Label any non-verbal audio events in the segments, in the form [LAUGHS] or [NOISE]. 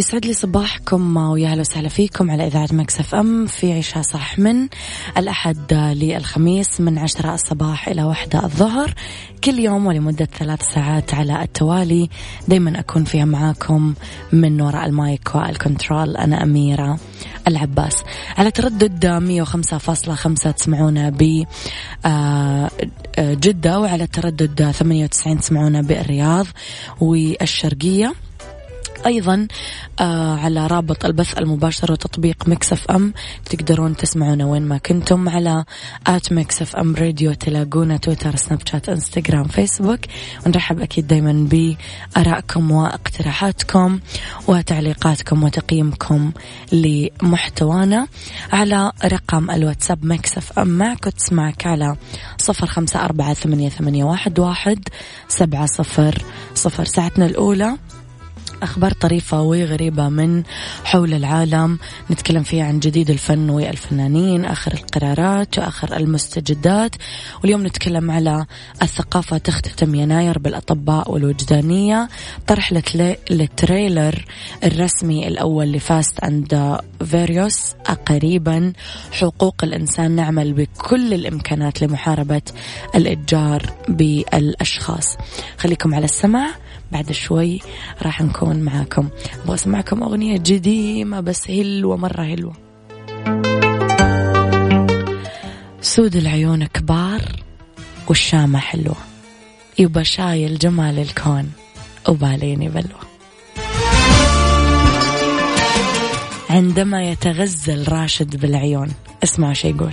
يسعد لي صباحكم ويا أهلا وسهلا فيكم على إذاعة Mix FM في عيشها صح من الأحد للخميس من عشرة الصباح إلى واحدة الظهر. كل يوم ولمدة ثلاث ساعات على التوالي. دائما أكون فيها معاكم من وراء ال mic وال control. أنا أميرة العباس. على تردد 105.5 تسمعونا ب آه، آه، جدة وعلى تردد 98 تسمعونا بالرياض والشرقية. أيضا آه على رابط البث المباشر وتطبيق Mix FM. تقدرون تسمعونا وين ما كنتم على at Mix FM Radio تلاقونا تويتر سناب شات إنستغرام فيسبوك. ونرحب أكيد دايما بآرائكم واقتراحاتكم وتعليقاتكم وتقييمكم لمحتوانا. على رقم الواتساب Mix FM معك وتسمعك على صفر خمسة أربعة ثمانية, واحد سبعة صفر صفر. ساعتنا الأولى. أخبار طريفة وغريبة من حول العالم. نتكلم فيها عن جديد الفن والفنانين آخر القرارات وآخر المستجدات. واليوم نتكلم على الثقافة تختتم يناير بالأطباء والوجدانية. طرح لل trailer الرسمي الأول ل Fast and Furious. قريبا حقوق الإنسان نعمل بكل الإمكانات لمحاربة الإتجار بالأشخاص. خليكم على السمع بعد شوي راح نكون معاكم. أبغى أسمعكم أغنية قديمة بس هلوة مرة هلوة سود العيون كبار والشامة حلوة. يبقى شايل جمال الكون وباليني بلوى عندما يتغزل راشد بالعيون اسمعوا شي يقول.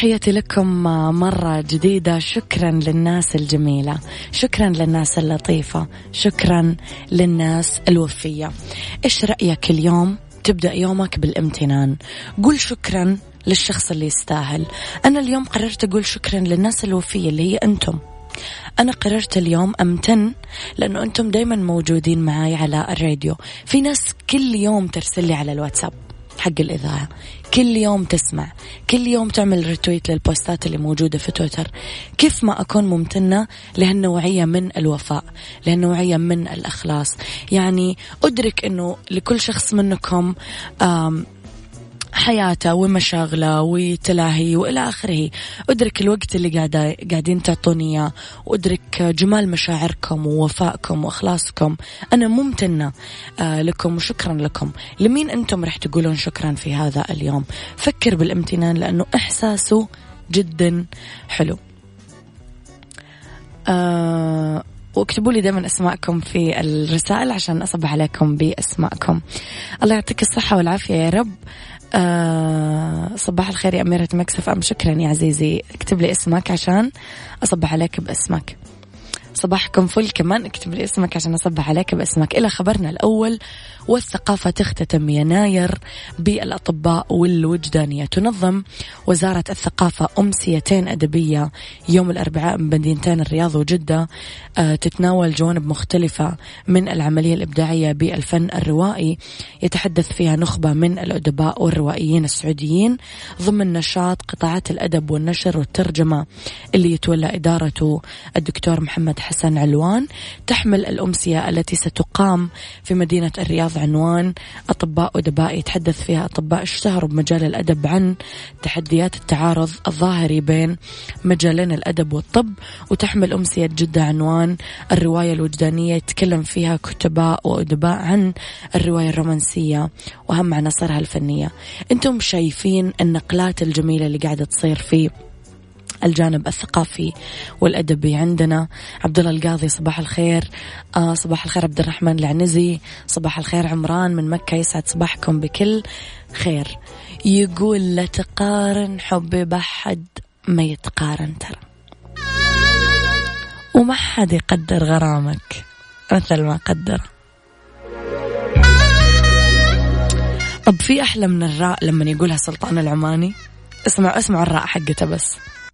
تحياتي لكم مرة جديدة. شكرا للناس الجميلة. شكرا للناس اللطيفة. شكرا للناس الوفية. إيش رأيك اليوم؟ تبدأ يومك بالامتنان. قول شكرا للشخص اللي يستاهل. أنا اليوم قررت أقول شكرا للناس الوفية اللي هي أنتم. أنا قررت اليوم أمتن لأنه أنتم دايما موجودين معي على الراديو. في ناس كل يوم ترسل لي على الواتساب حق الإذاعة. كل يوم تسمع كل يوم تعمل ريتويت للبوستات اللي موجودة في تويتر. كيف ما أكون ممتنة لهالنوعية من الوفاء لهالنوعية من الأخلاص. يعني أدرك أنه لكل شخص منكم حياته ومشاغله وتلاهي وإلى آخره. أدرك الوقت اللي قاعدة قاعدين تعطوني إياه. وادرك جمال مشاعركم ووفائكم وإخلاصكم. أنا ممتنة آه لكم وشكرا لكم. لمين أنتم راح تقولون شكرا في هذا اليوم؟ فكر بالامتنان لأنه إحساسه جدا حلو. آه واكتبوا لي دائما أسماءكم في الرسائل عشان أصبح عليكم بأسماءكم. الله يعطيك الصحة والعافية يا رب. آه صباح الخير يا أميرة مكسف. أم شكرا يا عزيزي. اكتب لي اسمك عشان أصبح عليك باسمك. صباحكم فل كمان. اكتب لي اسمك عشان أصبح عليك باسمك. إلى خبرنا الأول. والثقافة تختتم يناير بالأطباء والوجدانية. تنظم وزارة الثقافة أمسيتين أدبية يوم الأربعاء بمدينتين الرياض وجدة آه، تتناول جوانب مختلفة من العملية الإبداعية بالفن الروائي. يتحدث فيها نخبة من الأدباء والروائيين السعوديين ضمن نشاط قطاعات الأدب والنشر والترجمة اللي يتولى إدارته الدكتور محمد حسن علوان. تحمل الأمسية التي ستقام في مدينة الرياض عنوان أطباء أدباء يتحدث فيها أطباء اشتهروا بمجال الأدب عن تحديات التعارض الظاهري بين مجالين الأدب والطب وتحمل أمسية جدة عنوان الرواية الوجدانية يتكلم فيها كتباء وأدباء عن الرواية الرومانسية وأهم عناصرها الفنية. أنتم شايفين النقلات الجميلة اللي قاعدة تصير في الجانب الثقافي والأدبي. عندنا عبد الله القاضي صباح الخير. آه صباح الخير عبد الرحمن العنزي. صباح الخير عمران من مكة يسعد صباحكم بكل خير. يقول لا تقارن حبي بحد ما يتقارن ترى. وما حد يقدر غرامك مثل ما قدر. طب في أحلى من الراء لما يقولها سلطان العماني؟ اسمع اسمع الراء حقته بس.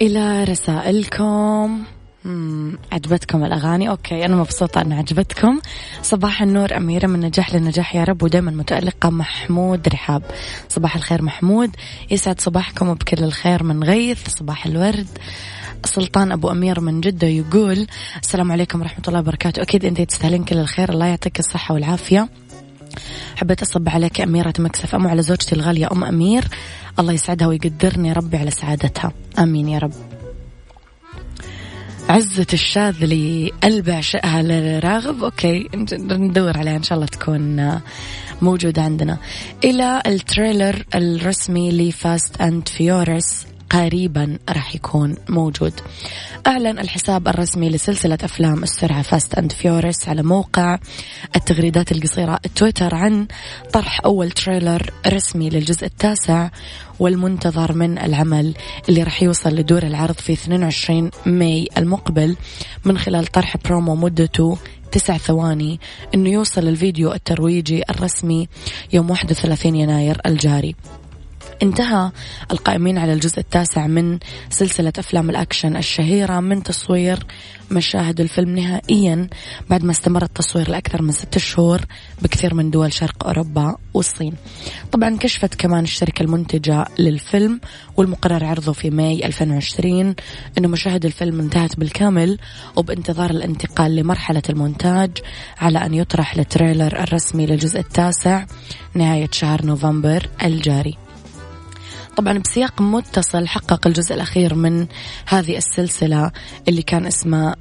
إلى رسائلكم. عجبتكم الأغاني؟ okay أنا مبسوطة أن عجبتكم. صباح النور أميرة من نجاح لنجاح. يا رب ودائما متألقة محمود رحاب. صباح الخير محمود. يسعد صباحكم بكل الخير من غيث. صباح الورد. سلطان أبو أمير من جدة يقول السلام عليكم ورحمة الله وبركاته. أكيد أنت تستاهلين كل الخير. الله يعطيك الصحة والعافية. حبيت أصب عليك أميرة Mix FM على زوجتي الغالية أم أمير. الله يسعدها ويقدرني ربي على سعادتها. آمين يا رب. عزة الشاذلي قلب عشقها لراغب okay ندور عليها. إن شاء الله تكون موجودة عندنا. إلى ال trailer الرسمي ل Fast and Furious قريبا راح يكون موجود. أعلن الحساب الرسمي لسلسلة أفلام السرعة Fast and Furious على موقع التغريدات القصيرة تويتر عن طرح أول trailer رسمي للجزء التاسع والمنتظر من العمل اللي راح يوصل لدور العرض في 22 ماي المقبل من خلال طرح برومو مدته تسع ثواني إنه يوصل الفيديو الترويجي الرسمي يوم 31 يناير الجاري. انتهى القائمين على الجزء التاسع من سلسلة أفلام الأكشن الشهيرة من تصوير مشاهد الفيلم نهائيا. بعد ما استمر التصوير لأكثر من ستة شهور بكثير من دول شرق أوروبا والصين. طبعا كشفت كمان الشركة المنتجة للفيلم والمقرر عرضه في ماي 2020 أنه مشاهد الفيلم انتهت بالكامل وبانتظار الانتقال لمرحلة المونتاج على أن يطرح ال trailer الرسمي للجزء التاسع نهاية شهر نوفمبر الجاري. طبعا بسياق متصل حقق الجزء الأخير من هذه السلسلة اللي كان اسمه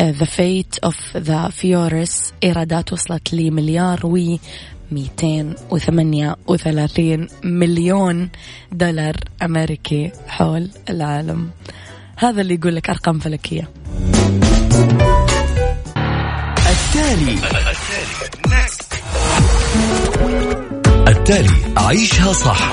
The Fate of the Furious إيرادات وصلت لمليار و 238 مليون دولار أمريكي حول العالم. هذا اللي يقول لك أرقام فلكية. التالي. التالي. عيشها صح.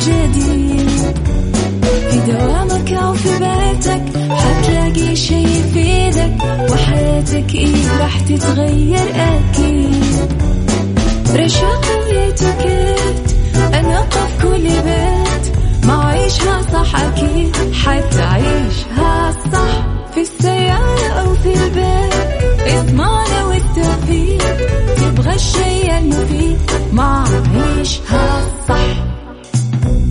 جديد في دوامك أو في بيتك حتلاقي شي في تتغير أكيد رشاق ويتوكيت. أنا قف كل بيت. ما عيشها صح أكيد حتعيشها صح في السيارة أو في البيت. اضمعنا والتوفيق تبغى الشيء المفيد ما عيشها صح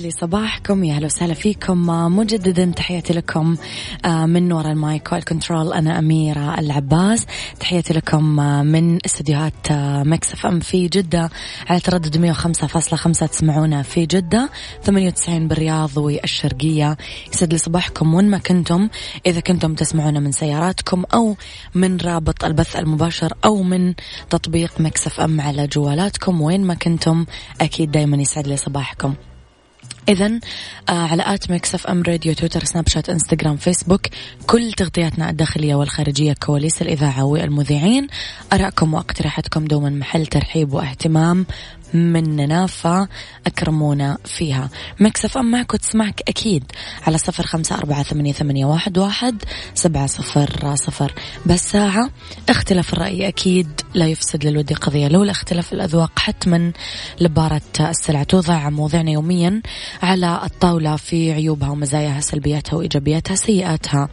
لي صباحكم يا أهلا وسهلا فيكم. مجددا تحياتي لكم آه، من وراء ال mic وال control أنا أميرة العباس. تحياتي لكم آه، من استديوهات آه، Mix FM في جدة على تردد 105.5 تسمعونا في جدة. 98 بالرياض والشرقية. يسعد لي صباحكم وين ما كنتم. إذا كنتم تسمعونا من سياراتكم أو من رابط البث المباشر أو من تطبيق Mix FM على جوالاتكم وين ما كنتم أكيد دائما يسعد لي صباحكم. إذا آه على at Mix FM Radio تويتر سناب شات إنستغرام فيسبوك كل تغطياتنا الداخلية والخارجية كواليس الإذاعة والمذيعين. أراءكم واقتراحاتكم دوما محل ترحيب واهتمام. مننا فأكرمونا فيها. Mix FM معك وتسمعك أكيد على صفر خمسة أربعة ثمانية, ثمانية واحد, واحد سبعة صفر صفر. بس ساعة اختلاف الرأي أكيد لا يفسد للودي قضية. لولا اختلاف الأذواق حتما لبارة السلع. توضع مواضيعنا يوميا على الطاولة في عيوبها ومزاياها سلبياتها وإيجابياتها سيئاتها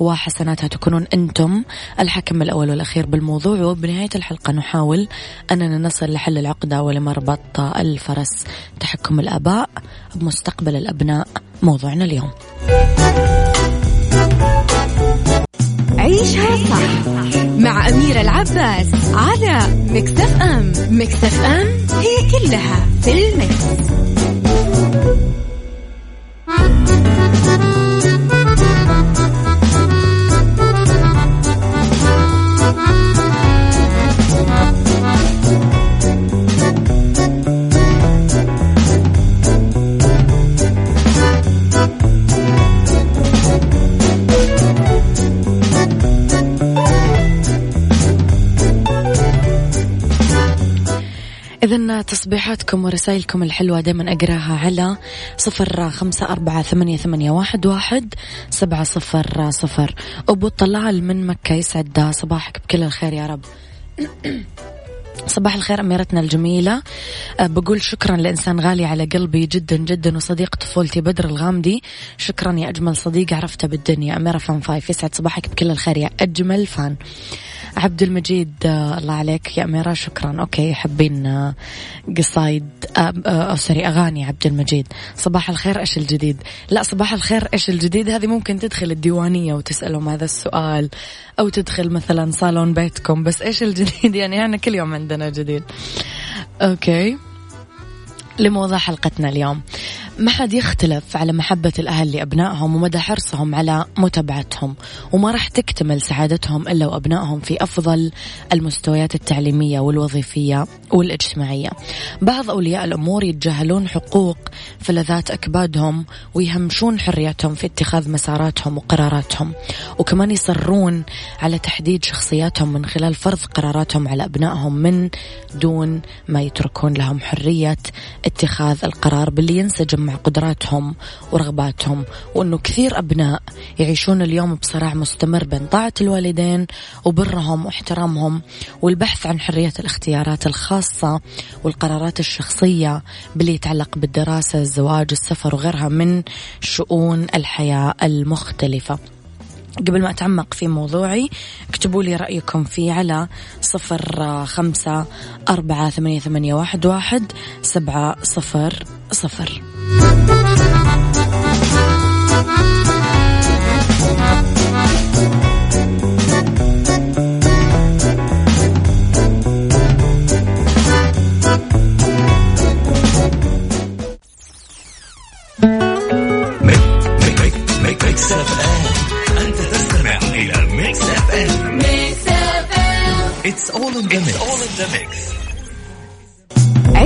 وحسناتها. تكونون أنتم الحكم الأول والأخير بالموضوع. وبنهاية الحلقة نحاول أننا نصل لحل العقدة مربط الفرس. تحكم الآباء بمستقبل الأبناء. موضوعنا اليوم. عيشها صح مع أميرة العباس على مكتف أم مكتف أم هي كلها في المكس. إذا تصبيحاتكم ورسائلكم الحلوة دائما أقراها على صفر خمسة أربعة ثمانية, ثمانية واحد, واحد سبعة صفر صفر. أبو طلال من مكة يسعد صباحك بكل الخير يا رب. [COUGHS] صباح الخير أميرتنا الجميلة. أه، بقول شكرا لإنسان غالي على قلبي جدا جدا وصديق طفولتي بدر الغامدي. شكرا يا أجمل صديق عرفته بالدنيا. أميرة فان فايف يسعد صباحك بكل الخير يا أجمل فان. عبد المجيد آه الله عليك. يا أميرة شكرا. okay حابين آه قصايد آه آه sorry أغاني عبد المجيد صباح الخير إيش الجديد؟ لا صباح الخير إيش الجديد؟ هذه ممكن تدخل الديوانية وتسألهم هذا السؤال أو تدخل مثلا صالون بيتكم. بس إيش الجديد؟ [LAUGHS] يعني إحنا كل يوم عندنا جديد. okay. لموضوع حلقتنا اليوم. ما حد يختلف على محبة الأهل لأبنائهم ومدى حرصهم على متابعتهم وما راح تكتمل سعادتهم إلا وأبنائهم في أفضل المستويات التعليمية والوظيفية والاجتماعية. بعض أولياء الأمور يتجاهلون حقوق فلذات أكبادهم ويهمشون حريتهم في اتخاذ مساراتهم وقراراتهم وكمان يصرون على تحديد شخصياتهم من خلال فرض قراراتهم على أبنائهم من دون ما يتركون لهم حرية اتخاذ القرار باللي ينسجم مع قدراتهم ورغباتهم وأنه كثير أبناء يعيشون اليوم بصراع مستمر بين طاعة الوالدين وبرهم واحترامهم والبحث عن حرية الاختيارات الخاصة والقرارات الشخصية باللي يتعلق بالدراسة الزواج السفر وغيرها من شؤون الحياة المختلفة. قبل ما أتعمق في موضوعي اكتبوا لي رأيكم فيه على صفر خمسة أربعة ثمانية, واحد سبعة صفر صفر. It's all in the mix. It's all in the mix.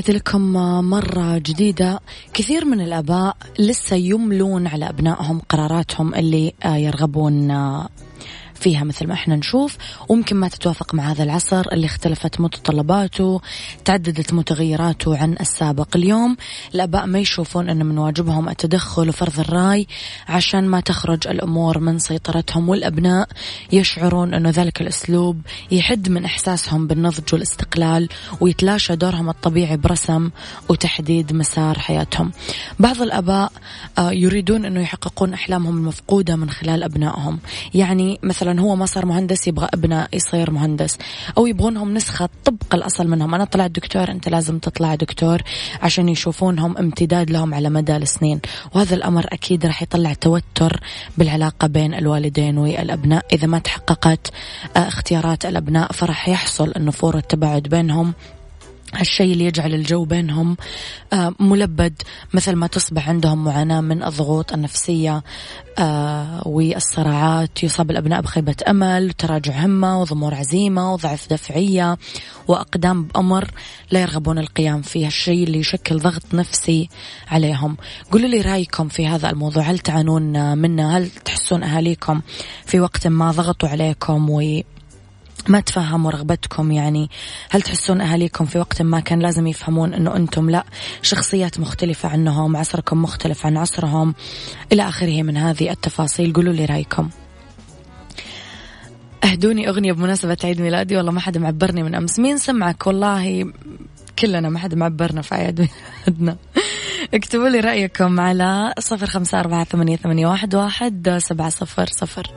تحياتي لكم مرة جديدة. كثير من الآباء لسه يملون على أبنائهم قراراتهم اللي يرغبون فيها مثل ما إحنا نشوف وممكن ما تتوافق مع هذا العصر اللي اختلفت متطلباته تعددت متغيراته عن السابق. اليوم الآباء ما يشوفون أن من واجبهم التدخل وفرض الرأي عشان ما تخرج الأمور من سيطرتهم والأبناء يشعرون أنه ذلك الأسلوب يحد من إحساسهم بالنضج والاستقلال ويتلاشى دورهم الطبيعي برسم وتحديد مسار حياتهم. بعض الآباء يريدون أنه يحققون أحلامهم المفقودة من خلال أبنائهم. يعني مثلا هو ما صار مهندس يبغى ابنه يصير مهندس. أو يبغونهم نسخة طبق الأصل منهم. أنا طلعت دكتور أنت لازم تطلع دكتور عشان يشوفونهم امتداد لهم على مدى السنين. وهذا الأمر أكيد راح يطلع توتر بالعلاقة بين الوالدين والأبناء. إذا ما تحققت آه، اختيارات الأبناء فراح يحصل النفور والتباعد بينهم. هالشيء اللي يجعل الجو بينهم آه، ملبد مثل ما تصبح عندهم معاناة من الضغوط النفسية آه، والصراعات يصاب الأبناء بخيبة أمل وتراجع همة وضمور عزيمة وضعف دفعية وأقدام بأمر لا يرغبون القيام فيه. الشيء اللي يشكل ضغط نفسي عليهم. قولوا لي رأيكم في هذا الموضوع. هل تعانون منه؟ هل تحسون أهاليكم في وقت ما ضغطوا عليكم و ما تفهموا رغبتكم يعني. هل تحسون أهاليكم في وقت ما كان لازم يفهمون أنه أنتم لا شخصيات مختلفة عنهم عصركم مختلف عن عصرهم؟ إلى آخره من هذه التفاصيل قولوا لي رأيكم. أهدوني أغنية بمناسبة عيد ميلادي والله ما حد معبرني من أمس. مين سمعك؟ والله كلنا ما حد معبرنا في عيد ميلادنا. [LAUGHS] اكتبوا لي رأيكم على صفر خمسة أربعة ثمانية, واحد سبعة صفر صفر.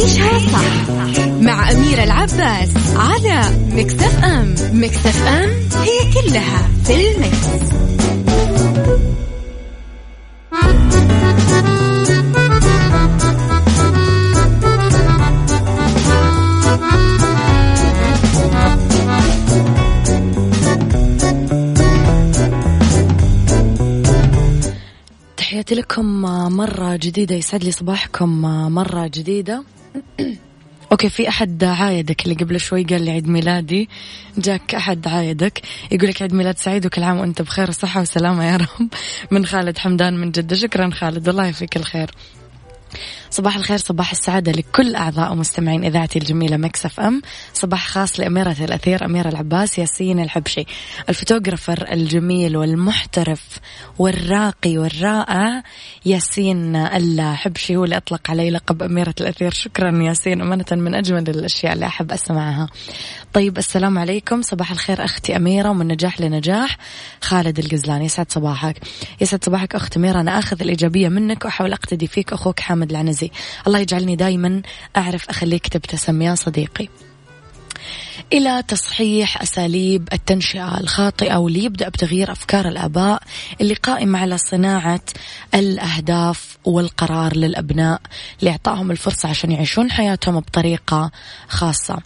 عيشها صح مع أميرة العباس على مكتف أم مكتف أم هي كلها في المكس. تحياتي لكم مرة جديدة يسعد لي صباحكم مرة جديدة okay في أحد عايدك اللي قبل شوي قال لي عيد ميلادي. جاك أحد عايدك يقول لك عيد ميلاد سعيد وكل عام وأنت بخير وصحة وسلامة يا رب. [LAUGHS] من خالد حمدان من جدة. شكرا خالد الله يفيك الخير. صباح الخير صباح السعادة لكل أعضاء ومستمعين إذاعتي الجميلة Mix FM. صباح خاص لأميرة الأثير أميرة العباس ياسين الحبشي. الفوتوغرافر الجميل والمحترف والراقي والرائع ياسين الحبشي هو اللي أطلق علي لقب أميرة الأثير. شكرا ياسين أمانة من أجمل الأشياء اللي أحب أسمعها. طيب السلام عليكم. صباح الخير أختي أميرة ومن نجاح لنجاح خالد القزلاني. يسعد صباحك. يسعد صباحك أخت أميرة. أنا أخذ الإيجابية منك وأحاول أقتدي فيك. أخوك حامد العنزي. الله يجعلني دايما أعرف أخليك تبتسم يا صديقي. إلى تصحيح أساليب التنشئة الخاطئة واللي يبدأ بتغيير أفكار الآباء اللي قائمة على صناعة الأهداف والقرار للأبناء لإعطائهم الفرصة عشان يعيشون حياتهم بطريقة خاصة.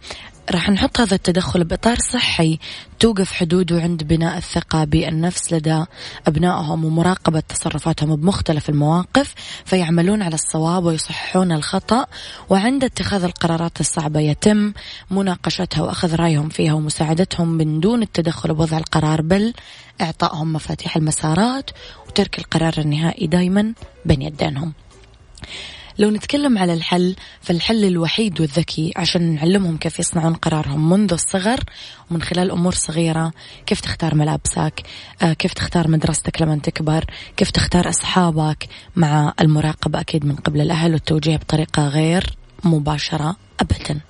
راح نحط هذا التدخل بإطار صحي توقف حدوده عند بناء الثقة بالنفس لدى أبنائهم ومراقبة تصرفاتهم بمختلف المواقف فيعملون على الصواب ويصححون الخطأ وعند اتخاذ القرارات الصعبة يتم مناقشتها وأخذ رأيهم فيها ومساعدتهم من دون التدخل بوضع القرار بل إعطائهم مفاتيح المسارات وترك القرار النهائي دايما بين يدينهم. لو نتكلم على الحل فالحل الوحيد والذكي عشان نعلمهم كيف يصنعون قرارهم منذ الصغر ومن خلال أمور صغيرة. كيف تختار ملابسك؟ آه، كيف تختار مدرستك لما تكبر؟ كيف تختار أصحابك مع المراقبة أكيد من قبل الأهل والتوجيه بطريقة غير مباشرة أبدا.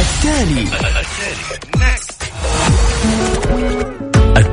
التالي.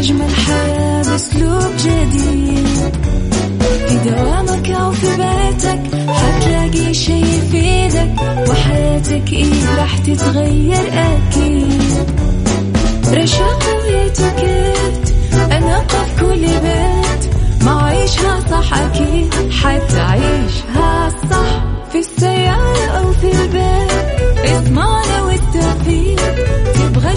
أجمل حياة بأسلوب جديد. في دوامك أو في بيتك حتلاقي شي يفيدك وحياتك إيه راح تتغير أكيد. رشاق ويتوكيت أنا في كل بيت. ما عيشها صح أكيد حتعيشها صح. في السيارة أو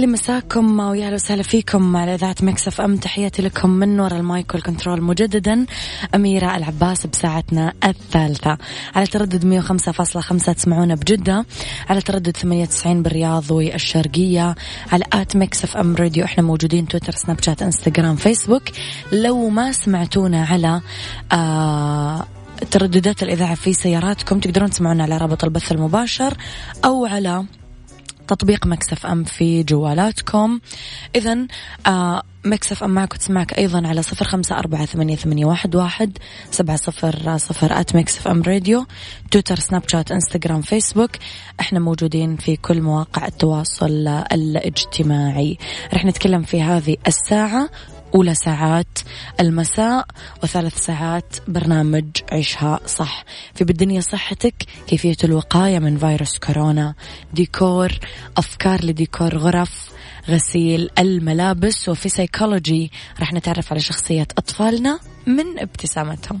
لي مساكم ويا أهلا وسهلا فيكم على إذاعة Mix FM. تحياتي لكم من وراء ال mic وال control مجددا. أميرة العباس بساعتنا الثالثة. على تردد 105.5 تسمعونا بجدة. على تردد 98 بالرياض والشرقية. على at Mix FM Radio إحنا موجودين تويتر سناب شات إنستغرام فيسبوك. لو ما سمعتونا على آه ترددات الإذاعة في سياراتكم تقدرون تسمعونا على رابط البث المباشر أو على تطبيق Mix FM في جوالاتكم. إذا آه Mix FM معك وتسمعك أيضا على صفر خمسة أربعة ثمانية, ثمانية واحد, واحد سبعة صفر صفر at Mix FM Radio تويتر سناب شات إنستغرام فيسبوك. إحنا موجودين في كل مواقع التواصل الاجتماعي. رح نتكلم في هذه الساعة. أولى ساعات المساء وثالث ساعات برنامج عيشها صح في بالدنيا صحتك كيفية الوقاية من فيروس كورونا. ديكور أفكار لديكور غرف غسيل الملابس. وفي سيكولوجي رح نتعرف على شخصية أطفالنا من ابتسامتهم.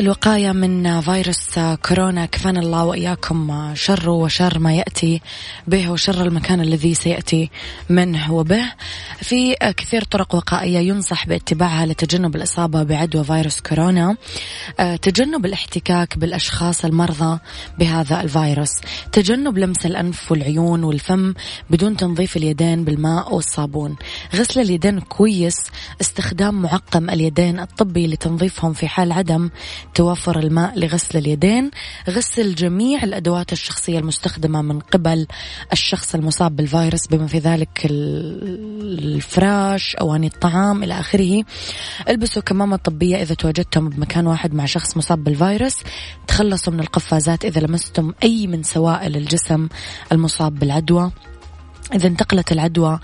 الوقاية من فيروس كورونا. كفانا الله وإياكم شر وشر ما يأتي به وشر المكان الذي سيأتي منه وبه. في كثير طرق وقائية ينصح باتباعها لتجنب الإصابة بعدوى فيروس كورونا. تجنب الاحتكاك بالأشخاص المرضى بهذا الفيروس. تجنب لمس الأنف والعيون والفم بدون تنظيف اليدين بالماء والصابون. غسل اليدين كويس. استخدام معقم اليدين الطبي لتنظيفهم في حال عدم توفر الماء لغسل اليدين غسل جميع الأدوات الشخصية المستخدمة من قبل الشخص المصاب بالفيروس بما في ذلك الفراش أواني الطعام إلى آخره. البسوا كمامة طبية إذا تواجدتم بمكان واحد مع شخص مصاب بالفيروس. تخلصوا من القفازات إذا لمستم أي من سوائل الجسم المصاب بالعدوى. إذا انتقلت العدوى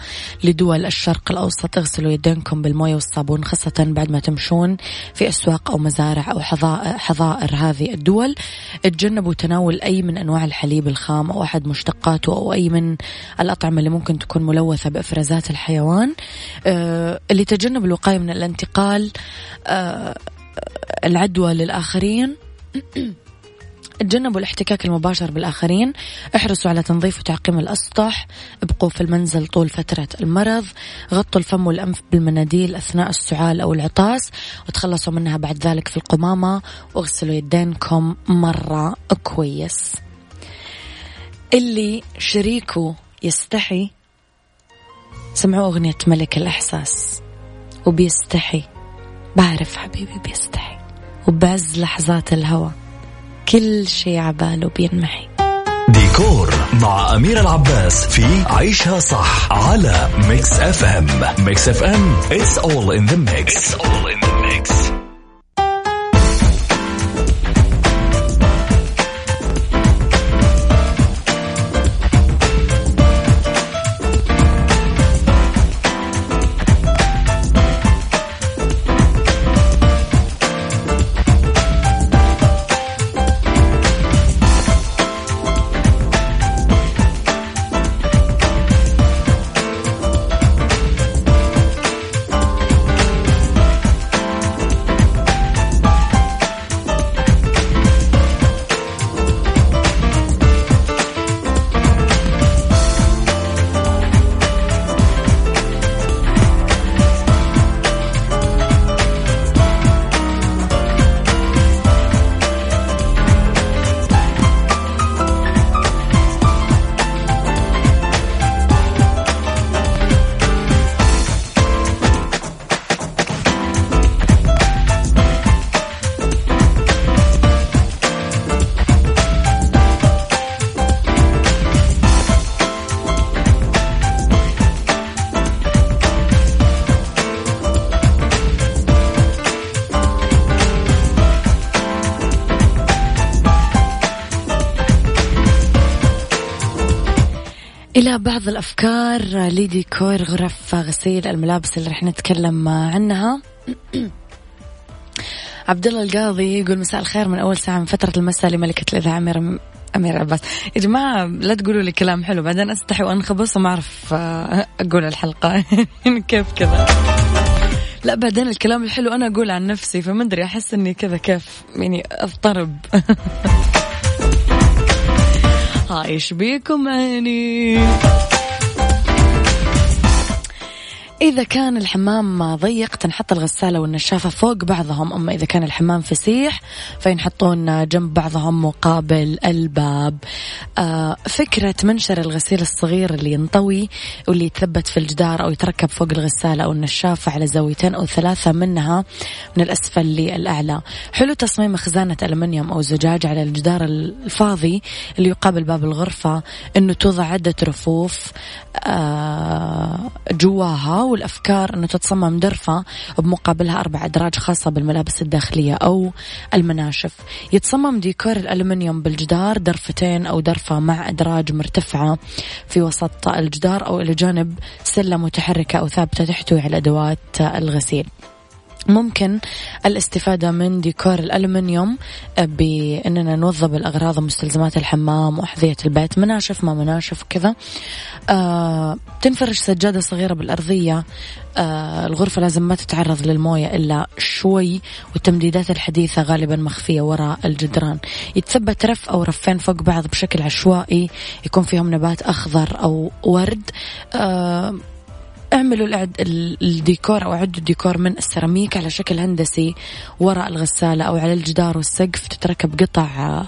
لدول الشرق الأوسط اغسلوا يدينكم بالموية والصابون خاصة بعد ما تمشون في أسواق أو مزارع أو حظائر هذه الدول. تجنبوا تناول أي من أنواع الحليب الخام أو أحد مشتقاته أو أي من الأطعمة اللي ممكن تكون ملوثة بإفرازات الحيوان. آه، اللي تجنب الوقاية من الانتقال آه، العدوى للآخرين. [CLEARS THROAT] تجنبوا الاحتكاك المباشر بالآخرين. احرصوا على تنظيف وتعقيم الأسطح. ابقوا في المنزل طول فترة المرض. غطوا الفم والأنف بالمناديل أثناء السعال أو العطاس وتخلصوا منها بعد ذلك في القمامة. واغسلوا يدينكم مرة كويس. اللي شريكه يستحي سمعوا أغنية ملك الإحساس. وبيستحي بعرف حبيبي بيستحي. وبعز لحظات الهوى. كل شيء عباله بينمحي. ديكور مع أميرة العباس في عيشها صح على Mix FM Mix FM it's all in the mix. It's all in the mix. بعض الأفكار. لديكور غرف غسيل الملابس اللي رح نتكلم عنها. [CLEARS THROAT] عبد الله القاضي يقول مساء الخير من أول ساعة من فترة المساء لملكة الإذاعة أميرة أمير عباس. يا جماعة لا تقولوا لي كلام حلو بعدين أستحي وأنخبص وما أعرف آه، أقول الحلقة. [LAUGHS] كيف كذا؟ لا بعدين الكلام الحلو أنا أقول عن نفسي فما أدري أحس إني كذا كيف يعني أضطرب. [LAUGHS] إيش بيكم عيني إذا كان الحمام ضيق تنحط الغسالة والنشافة فوق بعضهم أما إذا كان الحمام فسيح فينحطون جنب بعضهم مقابل الباب. آه فكرة منشر الغسيل الصغير اللي ينطوي واللي يتثبت في الجدار أو يتركب فوق الغسالة أو النشافة على زاويتين أو ثلاثة منها من الأسفل للأعلى. حلو تصميم خزانة ألمنيوم أو زجاج على الجدار الفاضي اللي يقابل باب الغرفة أنه توضع عدة رفوف آه جواها والأفكار أنه تتصمم درفة بمقابلها أربع أدراج خاصة بالملابس الداخلية أو المناشف. يتصمم ديكور الألمنيوم بالجدار درفتين أو درفة مع أدراج مرتفعة في وسط الجدار أو إلى جانب سلة متحركة أو ثابتة تحتوي على أدوات الغسيل. ممكن الاستفادة من ديكور الألمنيوم بأننا نوظب الأغراض ومستلزمات الحمام وأحذية البيت مناشف ما مناشف كذا آه تنفرش سجادة صغيرة بالأرضية. آه الغرفة لازم ما تتعرض للموية إلا شوي والتمديدات الحديثة غالبا مخفية وراء الجدران. يتثبت رف أو رفين فوق بعض بشكل عشوائي يكون فيهم نبات أخضر أو ورد. آه اعملوا العد الديكور أو عدوا الديكور من السيراميك على شكل هندسي وراء الغسالة أو على الجدار والسقف. تتركب قطع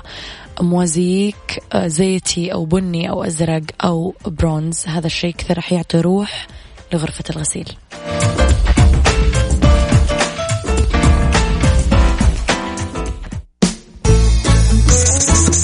موزاييك زيتي أو بني أو أزرق أو برونز. هذا الشيء كثير راح يعطي روح لغرفة الغسيل.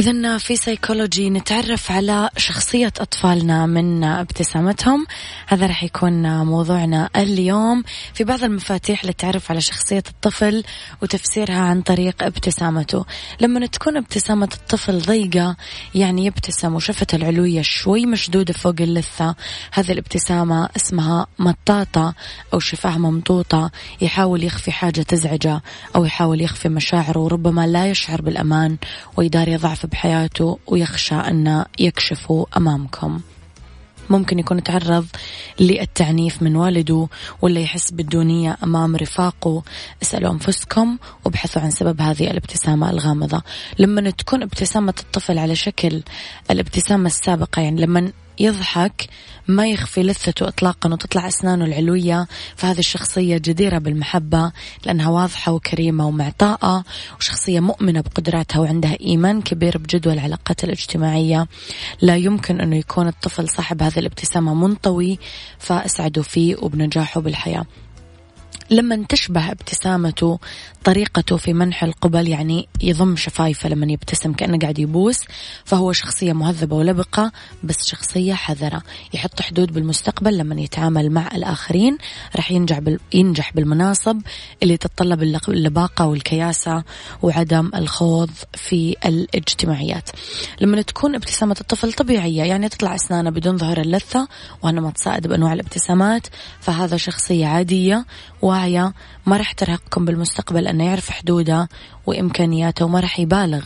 إذا في سيكولوجي نتعرف على شخصية أطفالنا من ابتسامتهم. هذا راح يكون موضوعنا اليوم. في بعض المفاتيح للتعرف على شخصية الطفل وتفسيرها عن طريق ابتسامته. لما تكون ابتسامة الطفل ضيقة يعني يبتسم وشفته العلوية شوي مشدودة فوق اللثة هذه الابتسامة اسمها مطاطة أو شفاه ممطوطة يحاول يخفي حاجة تزعجه أو يحاول يخفي مشاعره وربما لا يشعر بالأمان ويداري ضعف بحياته ويخشى أن يكشفوا أمامكم. ممكن يكون تعرض للتعنيف من والده ولا يحس بالدونية أمام رفاقه. اسألوا أنفسكم وابحثوا عن سبب هذه الابتسامة الغامضة. لما تكون ابتسامة الطفل على شكل الابتسامة السابقة يعني لما يضحك ما يخفي لثته اطلاقا وتطلع أسنانه العلوية. فهذه الشخصية جديرة بالمحبة لأنها واضحة وكريمة ومعطاءة وشخصية مؤمنة بقدراتها وعندها إيمان كبير بجدوى العلاقات الاجتماعية. لا يمكن أنه يكون الطفل صاحب هذه الابتسامة منطوي فأسعدوا فيه وبنجاحه بالحياة. لما تشبه ابتسامته طريقته في منح القبل يعني يضم شفايفه لما يبتسم كأنه قاعد يبوس فهو شخصية مهذبة ولبقة بس شخصية حذرة. يحط حدود بالمستقبل لما يتعامل مع الآخرين. راح ينجح ينجح بالمناصب اللي تتطلب اللباقة والكياسة وعدم الخوض في الاجتماعيات. لما تكون ابتسامة الطفل طبيعية يعني تطلع أسنانه بدون ظهر اللثة وأنا متصائد بأنواع الابتسامات فهذا شخصية عادية واعية ما راح ترهقكم بالمستقبل أنه يعرف حدوده وإمكانياته وما راح يبالغ.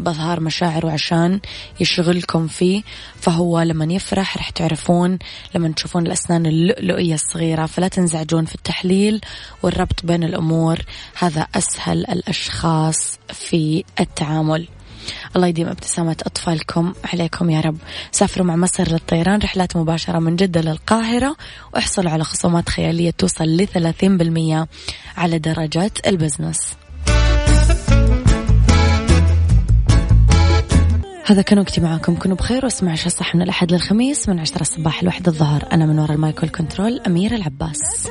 بإظهار مشاعره عشان يشغلكم فيه فهو لما يفرح راح تعرفون لما تشوفون الأسنان اللؤلؤية الصغيرة فلا تنزعجون في التحليل والربط بين الأمور. هذا أسهل الأشخاص في التعامل. الله يديم ابتسامة أطفالكم عليكم يا رب. سافروا مع مصر للطيران رحلات مباشرة من جدة للقاهرة واحصلوا على خصومات خيالية توصل لثلاثين بالمية على درجات ال business. هذا كان وقتي معاكم. كونوا بخير واسمعوا عيشها صح من الأحد للخميس من عشرة الصباح لوحدة الظهر. أنا من وراء ال mic وال control أميرة العباس.